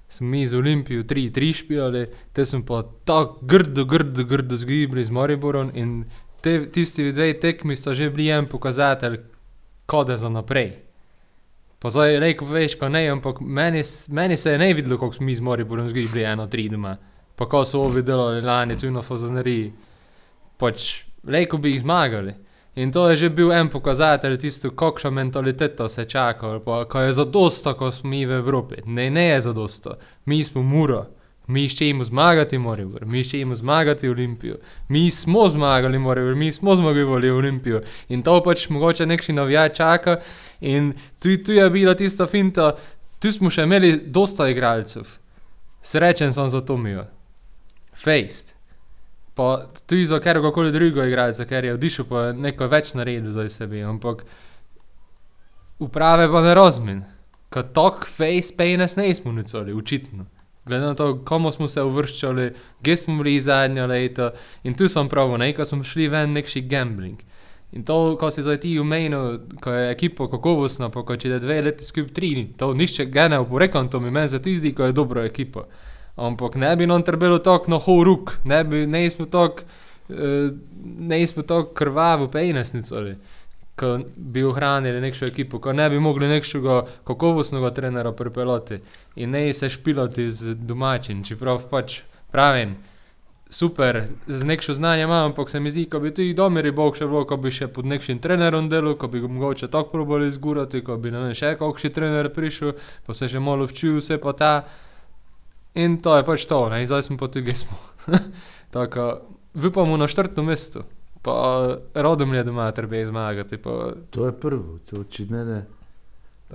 smo mi z Olimpijo 3-3 špijali, te smo pa tako grdo, grdo, grdo zgubili z Mariborom in te, tisti dve tekmi sta že bili en pokazatelj, kode za naprej. Pa zdaj rekel, veš, ko ne, ampak meni, meni se je ne videlo, kako smo mi z Mariborom eno tri doma. Pa ko so ovi delali lani tu na Fazaneriji, pač rekel bi jih zmagali. In to je že bil en pokazatelj tisto, kakšno mentaliteto se čaka, pa ko je zadosto, ko smo mi v Evropi. Ne, ne je zadosto. Mi smo muro. Mi iščemo zmagati Moribor, mi iščemo zmagati Olimpijo. Mi smo zmagali Moribor, mi smo zmagali Olimpijo. In to pač mogoče nekši navijaj čaka. In tu, tu je bila tista finta, tu smo še imeli dosta igralcev. Srečen sem za Tomijo. Fejst. Pa tudi za katerega koli drugega igralca, ker je odišel, pa je nekaj več naredil za sebe. Ampak uprave pa ne razumem. Kot tok face penis ne smo nicoli, očitno. Glede na to, komu smo se uvrščali, kje smo bili zadnja leta. In tu sem prav, nekaj smo šli ven nekši gambling. In to, ko si zdaj ti umenil, ko je ekipa kakovostna, pa ko če je dve leti skupaj tri, to nišče ga ne oporekam, to mi meni se ti zdi, ko je dobra ekipa. Ampak ne bi nam trebalo tako na horuk, ne bi, ne smo tako, uh, ne smo tako krvavo pejnesnico ali. Ko bi ohranili nekšo ekipo, ko ne bi mogli nekšega kakovostnega trenera pripeljati in ne se špilati z domačim, čeprav pač pravim, super, z nekšo znanje imam, ampak se mi zdi, ko bi tudi domeri bog še bilo, ko bi še pod nekšim trenerom delal, ko bi ga mogoče tako probali zgurati, ko bi ne vem, še kakšen trener prišel, pa se že malo včil vse pa ta. In to je pač to, ne, zdaj smo pa tudi <laughs> smo. Tako, upamo na četrto mesto, pa rodom je doma, treba je zmagati. Pa, To je prvo, to, ne, ne.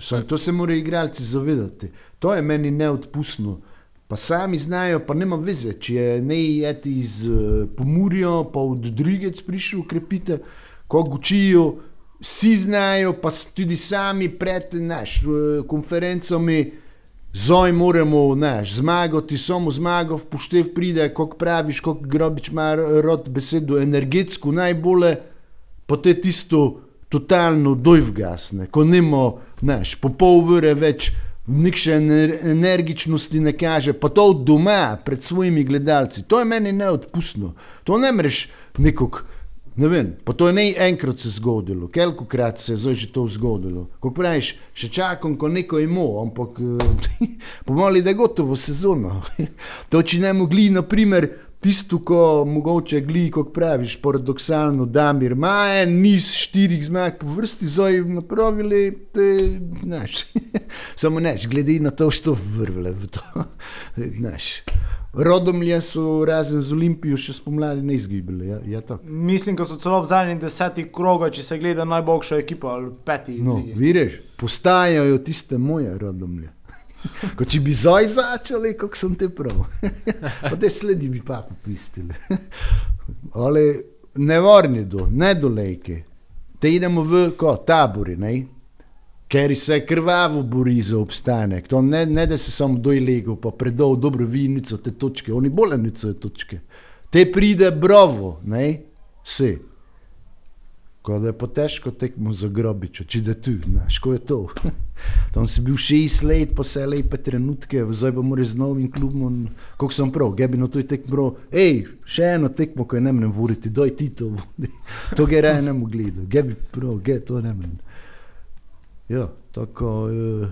Sam, to se morajo igralci zavedati. To je meni neodpustno. Pa sami znajo, pa nema veze, če je ne jeti iz uh, Pomurja, pa od drugec prišel ukrepite, ko učijo, vsi znajo, pa tudi sami pred naš, uh, konferencami. Zdaj moramo naš, zmagati, samo zmago, poštev pride, kot praviš, kot grobič ima rod besedo, energetsko najbolje, pa te tisto totalno dojvgasne, ko nimo, znaš, po pol ure več nikše ener- energičnosti ne kaže, pa to od doma, pred svojimi gledalci. To je meni neodpustno. To ne mreš nekog. Ne vem, pa to je ne enkrat se zgodilo, koliko krat se je zdaj že to zgodilo. Ko praviš, še čakam, ko neko ima, ampak eh, <laughs> pomali, da je gotovo sezono. <laughs> To, če ne mogli, naprimer, tisto, ko mogoče gli, kot praviš, paradoksalno, Damir, ima en niz štirih zmag po vrsti, zdaj napravili, te, znaš, <laughs> samo neš, glede na to, što vrvle v to, znaš. Rodomlje so razen z Olimpijo še spomladi ne izgibali, ja, ja. Mislim, da so celo v zadnjih desetih krogah, če se gleda najboljša ekipa ali peti. No, ligi. vidiš, postajajo tiste moje rodomlje. <laughs> Ko če bi zdaj začeli, kako sem te prav. <laughs> Te sledi bi pa popistili. <laughs> Ali nevarni do, ne dolejke. Te idemo v ko, tabori, ne? Ker se krvavo bori za obstanek. To ne, ne da se samo dojlego, pa predol dobro vinico te točke, oni bolj nico točke. Te pride brovo, ne? Se. Ko je pa težko tekmo za grobičo, če da tu, znaš, ko je to. <laughs> Tam si bil šest let, pa se lepe trenutke, zdaj pa moraš z novim klubom, kako sem prav, gebi na to je tekmo, hej, še eno tekmo, ko je ne morem voditi, doj ti to vodi. <laughs> To ne mogu gledati, gebi prav, ge to ne morem. Ja, tako. Uh,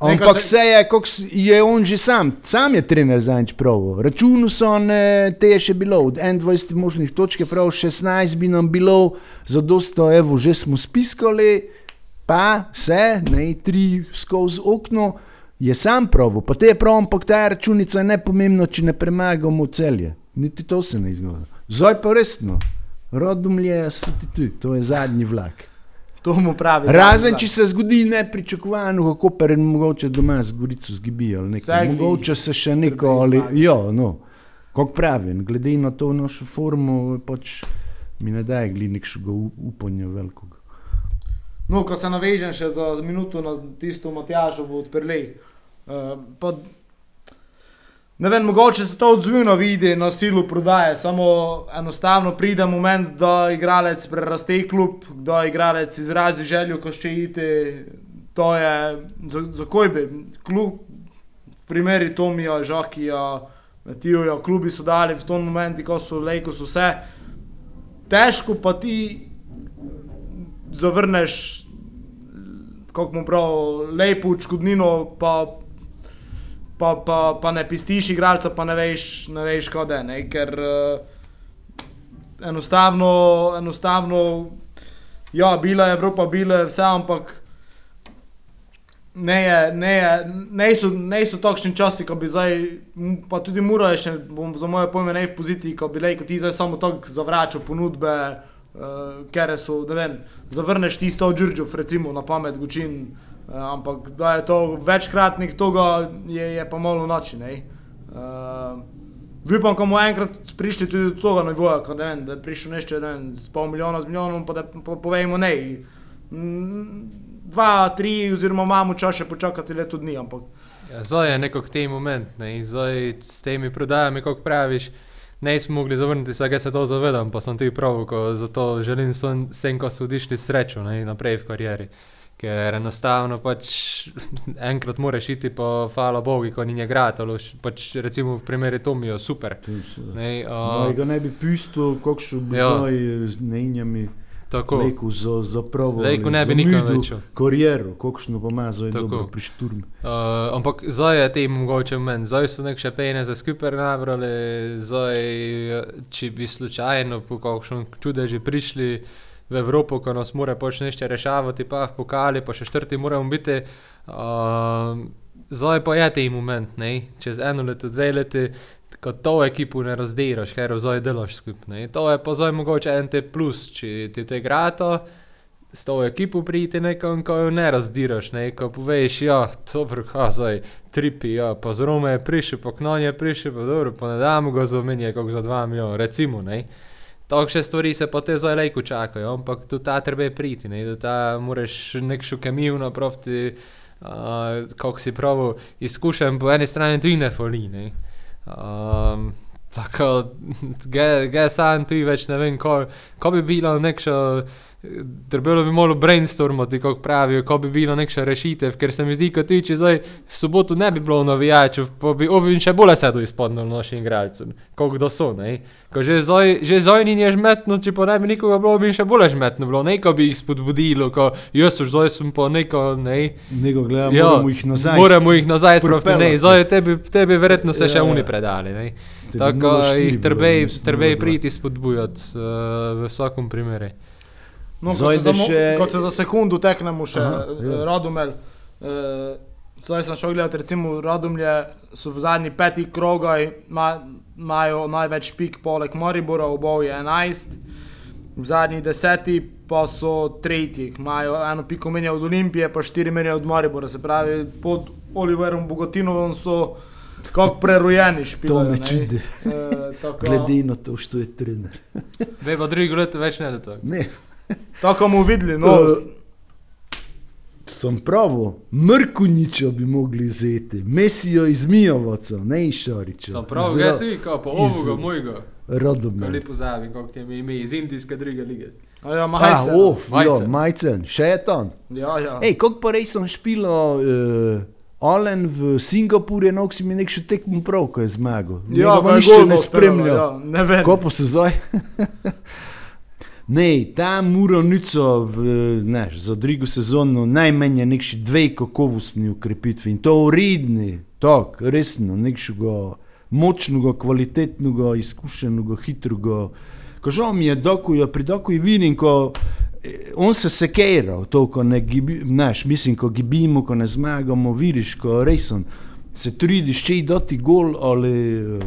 Ampak se- se je, kako s- je on že sam, sam je trener zadnjič prav. Računal so, ne, te je še bilo, od 21 možnih točk je prav 16 bi nam bilo, zadosto, evo, že smo spiskali, pa se, ne, tri skozi okno, je sam prav, pa te je prav, ampak ta računica je nepomembna, če ne premagamo celje. Niti to se ne izgleda. Zdaj pa resno, stoti tu, to je zadnji vlak. To mu pravi. Razen, če se zgodi nepričakovano, kako pa je mogoče doma z Gorico zgibijo. Mogoče se še neko ali. zmage. Ja, no. Kot pravim, glede na to našo formo, pač mi ne daje glinekšega upanja velikega. No, ko se navežem še za minuto na tisto Matjažovo odprli. Uh, pa, ne vem, mogoče se to odzivno vidi na silu prodaje, samo enostavno pride moment, da igralec preraste klub, da igralec izrazi željo, ko še iti. To je, za, koj bi, klub, primeri Tomija, Žakija, Matijoja, klubi so dali v tom momentu, ko so lejko, so vse. Težko pa ti zavrneš, kako mu prav, lepo odškodnino, pa, pa, pa, pa ne pistiš igralca, pa ne veš, ne veš kaj da je. Ker uh, enostavno, enostavno, ja, bila je Evropa, bila je vse, ampak. Ne, je, ne, je, ne, so, ne so takšni časi, ko bi zdaj, pa tudi Mura je še, bom za moje pojme, ne v poziciji, ko bi rekel, ti zdaj samo tako zavračal ponudbe, uh, ker so, ne vem, zavrneš tisto od Đurđov, recimo na pamet Gučin, uh, ampak da je to večkratnik toga, je, je pa malo noči. Uh, Upam, ko bomo enkrat prišli tudi do tega nivoja, ko, vem, da je prišel nešto ne vem, z pol milijona, z milijonom, pa da po, povejmo ne. Mm, Dva, tri, oziroma imamo čas še počakati leto dni, ampak Ja, zdaj je nekako tej moment, ne, in zdaj s temi prodajami, kot praviš, ne smo mogli zavrniti, vsega se to zavedam, pa sem ti prav, ko zato želim sem, sem ko so odišli srečo ne, naprej v karieri. Ker enostavno pač enkrat moraš iti po hvala Bogu, ko ni igratalo, pač recimo v primeru Tomijo, super. Ne, Uh, uh, ga ne bi pisal, kako bi Ja. zdaj z nejnjami tako. rekel za, za pravo. Lejko ali ne bi nikoli več. Kariero, kakšno pa ima zdaj Tako. dobro pri šturmu. Uh, ampak zdaj je tem mogoče meni, zdaj so nek še pene za skupaj nabrali, zdaj, eh, če bi slučajno po kakšnem čudežu prišli v Evropo, ko nas mora pač nešto rešavati, pa v pokali, pa še četrti moramo biti. Uh, zdaj pa je tej moment, ne? čez eno leto, dve leti, ko to ekipo ne razdiraš, ker zdaj delaš skupaj. To je pa zdaj mogoče en te plus, če ti te grato s to ekipo priti nekom, ko jo ne razdiraš, ne, ko poveš, ja, dobro, ha, zdaj, tripi, ja, pa z Rome je prišel, pa k nam je prišel, pa dobro, pa ne damo ga za menje, kako za 2 milijona, recimo, ne. Takšne stvari se pa te zdaj lejko čakajo, ampak do ta treba priti, ne, ta moraš nekšo kemijo napraviti, uh, kako si pravi, izkušen po eni strani tudi ne foli, ne. Um, Tako, ge, ge sam tu več ne vem, ko, ko bi bilo nekšo, trebalo bi malo brainstormati, kako pravijo, ko bi bilo nekša rešitev, ker se mi zdi, kot ti, če zdaj v soboto ne bi bilo navijačev, pa bi ovin še bolj sedel izpodno našim igralcem, kot kdo so, ne. Ko že zdaj, že zdaj ni je žmetno, če pa ne bi nikoga bilo, bi še bolj žmetno bilo, neko bi jih spodbudilo, ko jaz už zdaj sem pa neko, ne. Nego gledamo, Ja, moramo jih nazaj. Moramo jih nazaj spraviti, ne, zdaj tebi, tebi verjetno se Ja, še ja. oni predali, ne. Tako 0,4 jih trebej, trebej 0,2. priti spodbujati uh, v vsakem primeru. No, ko, se za, še... ko se za sekundu teknemo še Aha, Aha, ja. Radomel. Uh, zdaj sem šel gledati, recimo Radomlje so v zadnji peti krogaj, ima- imajo največ pik poleg Maribora, obov je 11, v zadnji deseti pa so tretji, imajo eno piko menja od Olimpije, pa štiri menja od Maribora, se pravi pod Oliverom Bogotinovom so kako prerojeni špili. me čudi. Uh, tako, Glede na to, što je trener. Ve pa drugo leto več ne da to. Ne, tako bomo videli. No, Eh, sem pravo, Mrkuniča bi mogli vzeti, Mesijo iz Mijovaca, ne iz Šariča. Sem prav, Iz gre tu, kao pa ovoga mojega. Radomlja. lepo zavim, kako ti je ime iz indijske druge lige. a ja, Ah, majce. of, ja, Majcen. majcen, še je tam. Ja, ja. Ej, kako pa res sem špilo, uh, Alen v Singapurju, no, si mi nek še tekmo prav, ko je zmagal. Ja, je nišče ne spremlja. Ja, ne vem. Ko pa se zdaj? <laughs> Ne, ta Muronico ne, za drugo sezono najmanj je nekši dve kakovostni ukrepitvi in to uredni, tako resno, nekšega močnega, kvalitetnega, izkušenega, hitrega. Ko žal mi je dokujo, pri dokuju vidim, ko eh, on se sekera, to, ko ne gibi, znaš, mislim, ko gibimo, ko ne zmagamo, vidiš, ko resen se trudiš, če ji dati gol ali eh,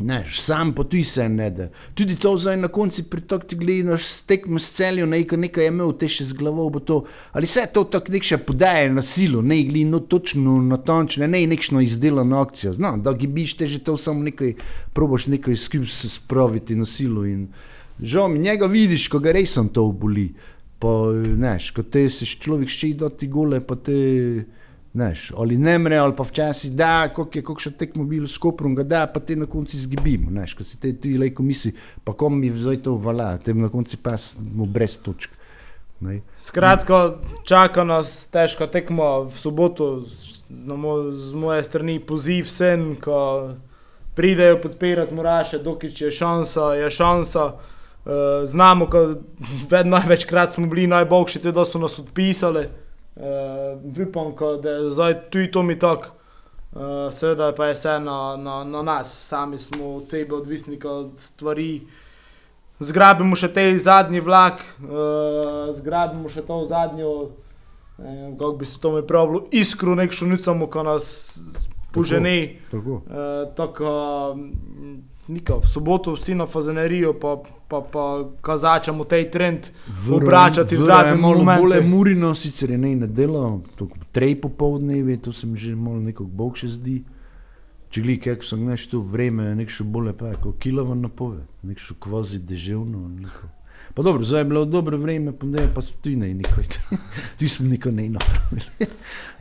Ne, sam pa tu se ne da. Tudi to zdaj na koncu pritok ti gledaš, stekmo s celjo, nekaj, nekaj je imel te še z glavo, bo to. Ali vse to tako nek še podaje na silo, ne gli no točno, natančno, ne nekšno izdelano akcijo. Znam, da gibiš te že to samo nekaj, probaš nekaj skupaj se spraviti na silo in žal mi njega vidiš, ko ga resno to boli. Pa, neš, ko te se človek še dati gole, pa te, neš, ali ne mre, ali pa včasih da, koliko je kakšen tekmo bilo s koprom, ga da, pa te na koncu izgibimo, neš, ko si te tu lejko misli, pa kom mi zdaj to vala, te na koncu pa smo brez točk. Ne. Skratka, čaka nas težka tekma v soboto, z, mo, z moje strani poziv vsem, ko pridejo podpirati Muraše, dokič je šansa, je šansa. Uh, znamo, <laughs> da največkrat smo bili najboljši, te da so nas odpisali. Uh, Upam, ka da je zdaj tudi to mi tako. Uh, seveda pa je vse na, na, na nas, sami smo od sebe odvisni od stvari. Zgrabimo še te zadnji vlak, uh, zgrabimo še to zadnjo, eh, kako bi se to mi pravilo, iskro nekšno nicamo, ko nas poženi. Tako. Uh, tako, mm, nika, v soboto vsi na fazenerijo, pa, pa, pa kazačamo tej trend obračati v zadnjem Bolje momentu. Murino sicer je ne na delo, trej popoldnevi, to se mi že malo nekako bog še zdi. Če gledaj, kako sem nešto vreme, nekšo bolje pa, kot kilova napoved, nekšo kvazi deževno. Neko. Pa dobro, zdaj je bilo dobro vreme, pa ne, pa tu ne, nikoj. tu smo nikoj ne napravili.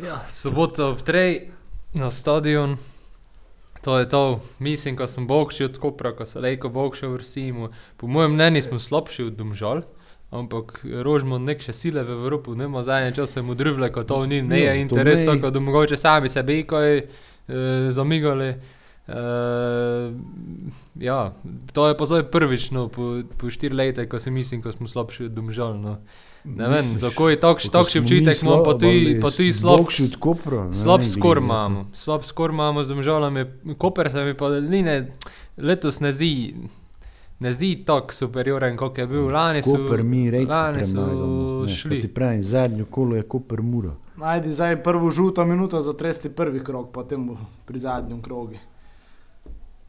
Ja, soboto ob trej na stadion. To je to, mislim, ko smo bogši od Kopra, ko se lejko bogši vrstimo. Po mojem mnenju smo slabši od Domžal, ampak rožmo nek še sile v Evropi, nema zadnje čase mu drvle, ko to ni, ne je to interes, ne. tako da mogoče sami sebi kaj e, zamigali. E, ja, to je pa zdaj prvič, no, po, po štiri leta, ko se mislim, ko smo slabši od Domžal. No. Ne vem, Misliš? za koji takšen takš občutek imam, pa tudi pa tudi slab, Kopra. ne, Slab ne, skor imamo, slab skor imamo z domžalami. Koper se mi pa ni ne, letos ne zdi, ne zdi tako superioren, kot je bil lani. So, Koper mi reči, lani so šli. Ti pravi, zadnjo kolo je Koper Mura. Najdi zdaj prvo žuto minuto za tresti prvi krok, potem pri zadnjem krogu.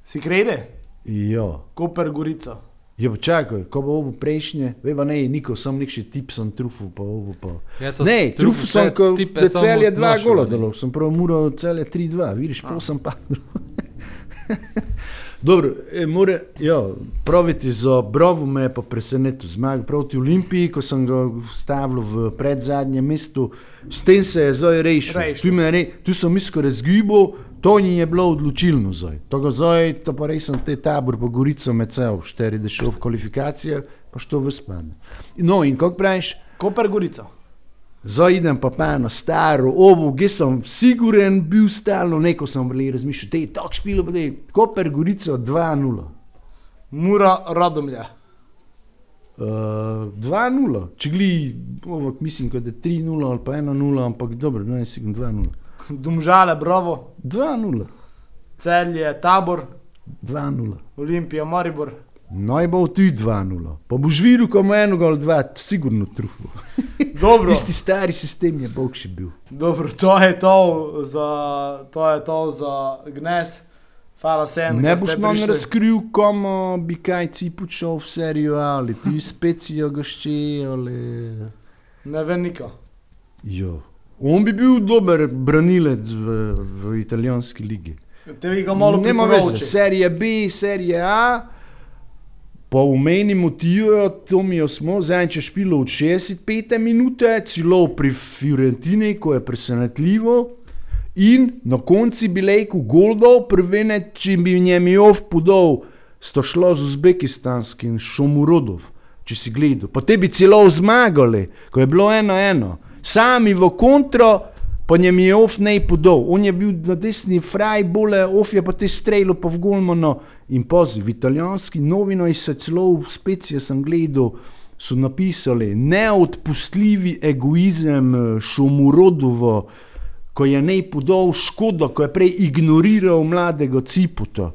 Si krede? Ja. Koper Gorica. Ja, pa čakaj, ko bo ovo prejšnje, veva ne, niko, sem nek še tip sem trufu, pa ovo pa. Sem Ne, trufu sem, ko je celje dva gola delo, sem prav muro celje 3-2, vidiš, pol sem padel. <laughs> Dobro, e, more, ja, praviti za Bravo me je pa presenetil zmag proti Olimpiji, ko sem ga stavil v predzadnje mesto, s tem se je zdaj rešil. Rešil. Tu, re, tu sem misko razgibal, to ni je bilo odločilno zdaj. To ga zdaj, to pa res sem te tabor po Gorico med cel, štiri da šel v kvalifikacije, pa što v spadne. No in kako praviš, Koper Gorica. Zdaj idem pa pa eno staro, ovo, ki sem siguren bil stalno, neko sem bili razmišljal, te je tako špilo, te je Koper Gorico 2-0. Mura Radomlje. Uh, 2-0, če gli, ovo, mislim, da je 3-0 ali pa 1-0, ampak dobro, no, jaz sem 2-0. <laughs> Domžale, Bravo. 2-0, Celje, Tabor. 2-0. Olimpija, Maribor. Naj bo tudi 2-0. Pa boš videl, ko ima eno ali dva, sigurno trufo. <laughs> Dobro. Tisti stari sistem je bog še bil. Dobro, to je to za, to je to za Gnes. Hvala sem. Ne boš nam razkril, komu bi kaj cipu šel v serijo ali ti specijo gošče ali... Ne vem nika. Jo. On bi bil dober branilec v, v italijanski ligi. Te vi ga malo Nema veze, serija B, serija A. Po umeni motivajo, to mi smo, zdaj če špilo od 65 minute, celo pri Fiorentini, ko je presenetljivo. In na koncu bi rekel, Goldov, prvene, če bi njem Jov podal, sto šlo z uzbekistanskim Šomurodov, če si gledal. Pa te bi celo zmagali, ko je bilo eno eno. Sami v kontro, pa njem je Jov ne podal. On je bil na desni fraj, bole, Of je pa te strelo pa v Golmano in pozi. V italijanski novinoj se celo v specije sem gledal, so napisali neodpustljivi egoizem eh, Šomurodovo, ko je ne podal škodo, ko je prej ignoriral mladega Ciputa.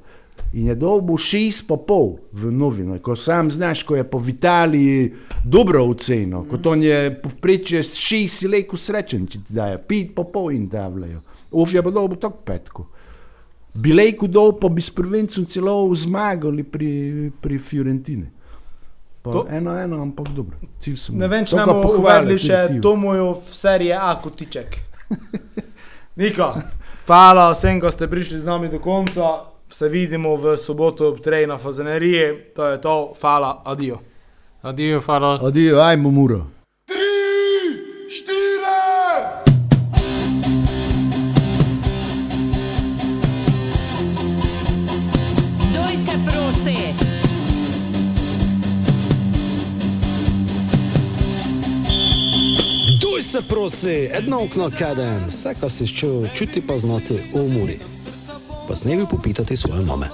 In je dobil šest pa pol v novinah, ko sam znaš, ko je po Italiji dobro oceno, kot on je povprečje šest leku srečen, če ti dajo, pet pa pol in davljajo. Of je pa dobil tako petko. Bi lejku dol, pa bi s prvencem celo zmagali pri, pri Fiorentini. Pa To- eno, eno, ampak dobro. Cilj sem Ne vem, če nam bomo pohvali, uvedli še. Tomojo v serije A kotiček. <laughs> Nika, hvala vsem, ko ste prišli z nami do konca. Se vidimo v soboto ob 3 na Fazaneriji. To je to, hvala, adijo. Adijo, hvala. Adijo, ajmo muro. Se prosi, edno okno kaden, vse, kar si čutil, čuti pa znati v umori. Pa snevi popitati svoje mame.